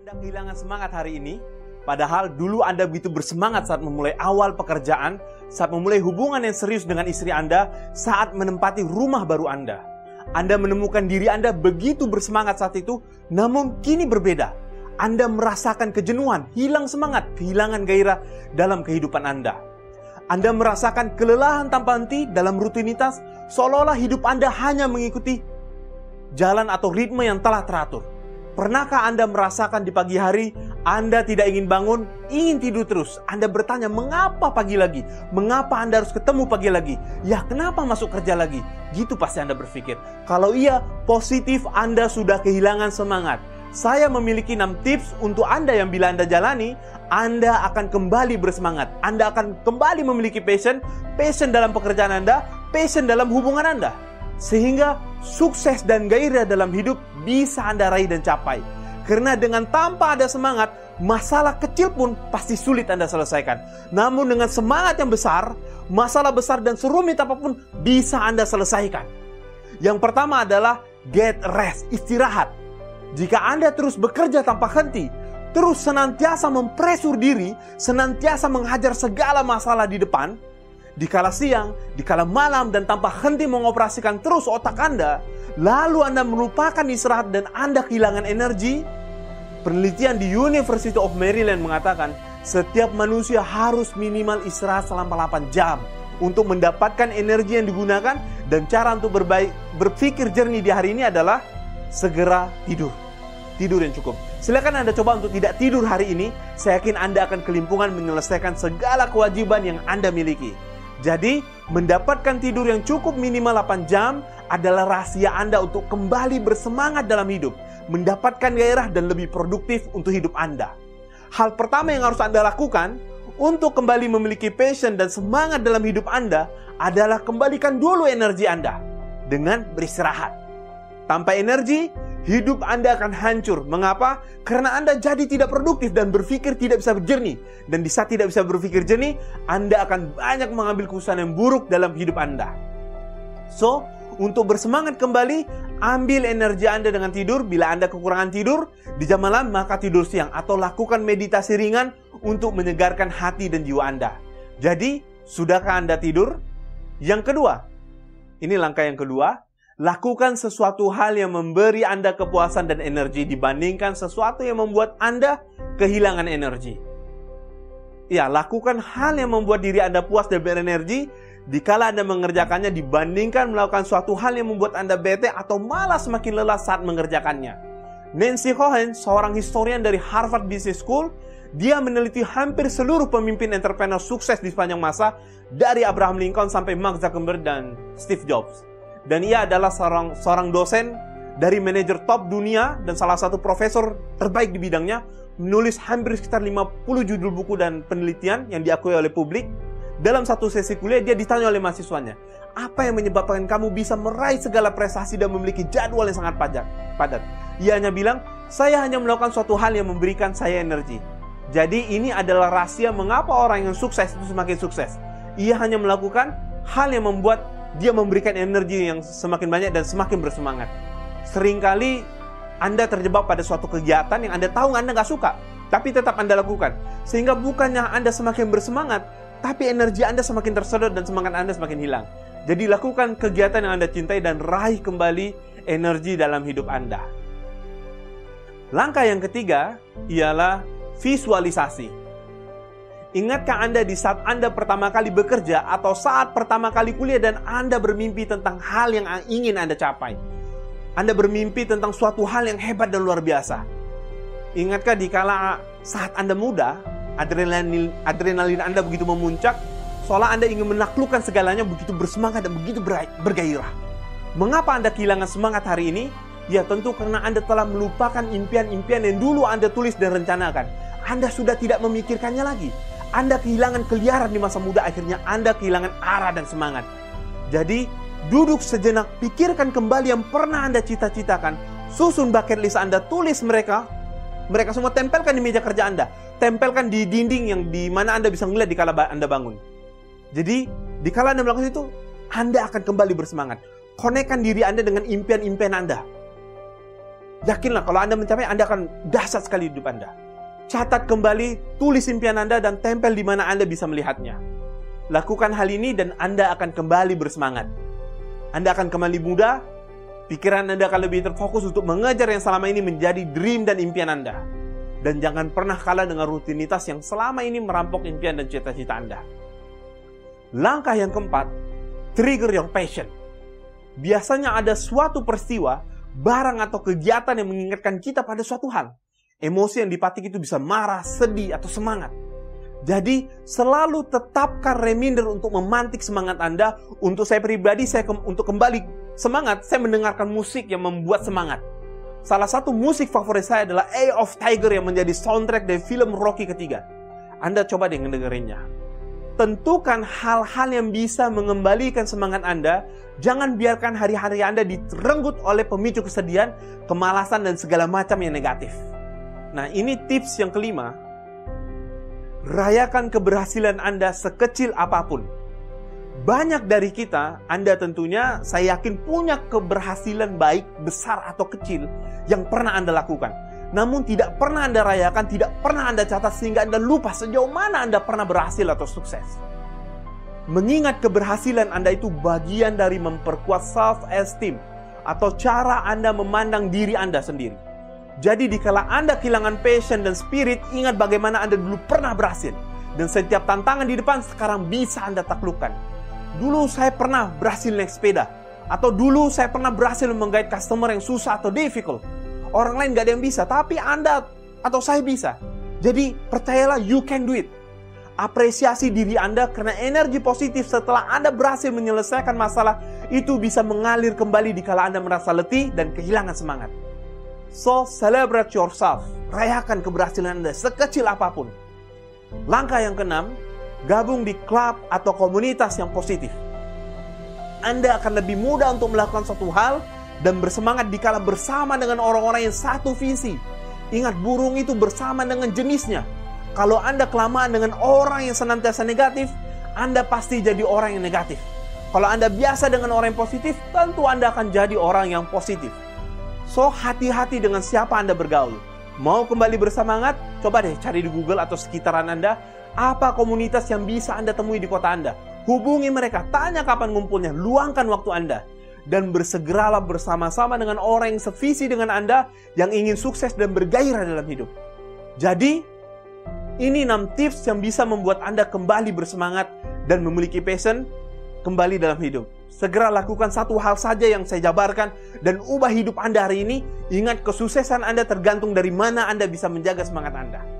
Anda kehilangan semangat hari ini, padahal dulu Anda begitu bersemangat saat memulai awal pekerjaan, saat memulai hubungan yang serius dengan istri Anda, saat menempati rumah baru Anda. Anda menemukan diri Anda begitu bersemangat saat itu, namun kini berbeda. Anda merasakan kejenuhan, hilang semangat, kehilangan gairah dalam kehidupan Anda. Anda merasakan kelelahan tanpa henti dalam rutinitas, seolah-olah hidup Anda hanya mengikuti jalan atau ritme yang telah teratur. Pernahkah Anda merasakan di pagi hari Anda tidak ingin bangun, ingin tidur terus? Anda bertanya, "Mengapa pagi lagi? Mengapa Anda harus ketemu pagi lagi? Ya, kenapa masuk kerja lagi?" Gitu pasti Anda berpikir. Kalau iya, positif Anda sudah kehilangan semangat. Saya memiliki 6 tips untuk Anda yang bila Anda jalani, Anda akan kembali bersemangat. Anda akan kembali memiliki passion, passion dalam pekerjaan Anda, passion dalam hubungan Anda. Sehingga sukses dan gairah dalam hidup bisa Anda raih dan capai. Karena dengan tanpa ada semangat, masalah kecil pun pasti sulit Anda selesaikan. Namun dengan semangat yang besar, masalah besar dan serumit apa pun bisa Anda selesaikan. Yang pertama adalah get rest, istirahat. Jika Anda terus bekerja tanpa henti, terus senantiasa mempresur diri, senantiasa menghajar segala masalah di depan, di kala siang, di kala malam, dan tanpa henti mengoperasikan terus otak Anda, lalu Anda melupakan istirahat dan Anda kehilangan energi, penelitian di University of Maryland mengatakan setiap manusia harus minimal istirahat selama 8 jam untuk mendapatkan energi yang digunakan dan cara untuk berbaik, berpikir jernih di hari ini adalah segera tidur. Tidur yang cukup. Silakan Anda coba untuk tidak tidur hari ini. Saya yakin Anda akan kelimpungan menyelesaikan segala kewajiban yang Anda miliki. Jadi, mendapatkan tidur yang cukup minimal 8 jam adalah rahasia Anda untuk kembali bersemangat dalam hidup, mendapatkan gairah dan lebih produktif untuk hidup Anda. Hal pertama yang harus Anda lakukan untuk kembali memiliki passion dan semangat dalam hidup Anda adalah kembalikan dulu energi Anda dengan beristirahat. Tanpa energi, hidup Anda akan hancur. Mengapa? Karena Anda jadi tidak produktif dan berpikir tidak bisa jernih. Dan di saat tidak bisa berpikir jernih, Anda akan banyak mengambil keputusan yang buruk dalam hidup Anda. So, untuk bersemangat kembali, ambil energi Anda dengan tidur. Bila Anda kekurangan tidur, di jam malam maka tidur siang atau lakukan meditasi ringan untuk menyegarkan hati dan jiwa Anda. Jadi, sudahkah Anda tidur? Yang kedua, ini langkah yang kedua, lakukan sesuatu hal yang memberi Anda kepuasan dan energi dibandingkan sesuatu yang membuat Anda kehilangan energi. Ya, lakukan hal yang membuat diri Anda puas dan berenergi dikala Anda mengerjakannya dibandingkan melakukan suatu hal yang membuat Anda bete atau malah semakin lelah saat mengerjakannya. Nancy Cohen, seorang historian dari Harvard Business School, dia meneliti hampir seluruh pemimpin entrepreneur sukses di sepanjang masa dari Abraham Lincoln sampai Mark Zuckerberg dan Steve Jobs dan ia adalah seorang seorang dosen dari manajer top dunia dan salah satu profesor terbaik di bidangnya menulis hampir sekitar 50 judul buku dan penelitian yang diakui oleh publik. Dalam satu sesi kuliah dia ditanya oleh mahasiswanya, apa yang menyebabkan kamu bisa meraih segala prestasi dan memiliki jadwal yang sangat pajak, padat? Ia hanya bilang, saya hanya melakukan suatu hal yang memberikan saya energi. Jadi ini adalah rahasia mengapa orang yang sukses itu semakin sukses. Ia hanya melakukan hal yang membuat dia memberikan energi yang semakin banyak dan semakin bersemangat. Seringkali Anda terjebak pada suatu kegiatan yang Anda tahu Anda nggak suka, tapi tetap Anda lakukan. Sehingga bukannya Anda semakin bersemangat, tapi energi Anda semakin tersedot dan semangat Anda semakin hilang. Jadi lakukan kegiatan yang Anda cintai dan raih kembali energi dalam hidup Anda. Langkah yang ketiga ialah visualisasi. Ingatkah Anda di saat Anda pertama kali bekerja atau saat pertama kali kuliah dan Anda bermimpi tentang hal yang ingin Anda capai? Anda bermimpi tentang suatu hal yang hebat dan luar biasa. Ingatkah di kala saat Anda muda, adrenalin, adrenalin Anda begitu memuncak, seolah Anda ingin menaklukkan segalanya begitu bersemangat dan begitu bergairah. Mengapa Anda kehilangan semangat hari ini? Ya tentu karena Anda telah melupakan impian-impian yang dulu Anda tulis dan rencanakan. Anda sudah tidak memikirkannya lagi. Anda kehilangan keliaran di masa muda, akhirnya Anda kehilangan arah dan semangat. Jadi, duduk sejenak, pikirkan kembali yang pernah Anda cita-citakan. Susun bucket list Anda, tulis mereka. Mereka semua tempelkan di meja kerja Anda. Tempelkan di dinding yang di mana Anda bisa melihat di kala Anda bangun. Jadi, di kala Anda melakukan itu, Anda akan kembali bersemangat. Konekkan diri Anda dengan impian-impian Anda. Yakinlah kalau Anda mencapai, Anda akan dahsyat sekali hidup Anda. Catat kembali, tulis impian Anda dan tempel di mana Anda bisa melihatnya. Lakukan hal ini dan Anda akan kembali bersemangat. Anda akan kembali muda, pikiran Anda akan lebih terfokus untuk mengejar yang selama ini menjadi dream dan impian Anda. Dan jangan pernah kalah dengan rutinitas yang selama ini merampok impian dan cita-cita Anda. Langkah yang keempat, trigger your passion. Biasanya ada suatu peristiwa, barang atau kegiatan yang mengingatkan kita pada suatu hal. Emosi yang dipatik itu bisa marah, sedih, atau semangat. Jadi selalu tetapkan reminder untuk memantik semangat Anda. Untuk saya pribadi, saya ke untuk kembali semangat, saya mendengarkan musik yang membuat semangat. Salah satu musik favorit saya adalah Eye of Tiger yang menjadi soundtrack dari film Rocky ketiga. Anda coba deh ngedengerinnya. Tentukan hal-hal yang bisa mengembalikan semangat Anda. Jangan biarkan hari-hari Anda direnggut oleh pemicu kesedihan, kemalasan, dan segala macam yang negatif. Nah ini tips yang kelima. Rayakan keberhasilan Anda sekecil apa pun banyak dari kita, Anda tentunya saya yakin punya keberhasilan baik, besar atau kecil yang pernah Anda lakukan. Namun tidak pernah Anda rayakan, tidak pernah Anda catat sehingga Anda lupa sejauh mana Anda pernah berhasil atau sukses. Mengingat keberhasilan Anda itu bagian dari memperkuat self-esteem atau cara Anda memandang diri Anda sendiri. Jadi dikala Anda kehilangan passion dan spirit, ingat bagaimana Anda dulu pernah berhasil. Dan setiap tantangan di depan sekarang bisa Anda taklukkan dulu saya pernah berhasil naik sepeda. Atau dulu saya pernah berhasil menggait customer yang susah atau difficult. Orang lain gak ada yang bisa, tapi Anda atau saya bisa. Jadi percayalah you can do it. Apresiasi diri Anda karena energi positif setelah Anda berhasil menyelesaikan masalah itu bisa mengalir kembali di kala Anda merasa letih dan kehilangan semangat. So, celebrate yourself. Rayakan keberhasilan Anda sekecil apa pun. Langkah yang keenam, gabung di klub atau komunitas yang positif. Anda akan lebih mudah untuk melakukan suatu hal dan bersemangat dikala bersama dengan orang-orang yang satu visi. Ingat burung itu bersama dengan jenisnya. Kalau Anda kelamaan dengan orang yang senantiasa negatif, Anda pasti jadi orang yang negatif. Kalau Anda biasa dengan orang yang positif, tentu Anda akan jadi orang yang positif. So, hati-hati dengan siapa Anda bergaul. Mau kembali bersemangat? Coba deh cari di Google atau sekitaran Anda apa komunitas yang bisa Anda temui di kota Anda? Hubungi mereka, tanya kapan ngumpulnya, luangkan waktu Anda. Dan bersegeralah bersama-sama dengan orang yang sevisi dengan Anda yang ingin sukses dan bergairah dalam hidup. Jadi, ini 6 tips yang bisa membuat Anda kembali bersemangat dan memiliki passion kembali dalam hidup. Segera lakukan satu hal saja yang saya jabarkan dan ubah hidup Anda hari ini. Ingat kesuksesan Anda tergantung dari mana Anda bisa menjaga semangat Anda.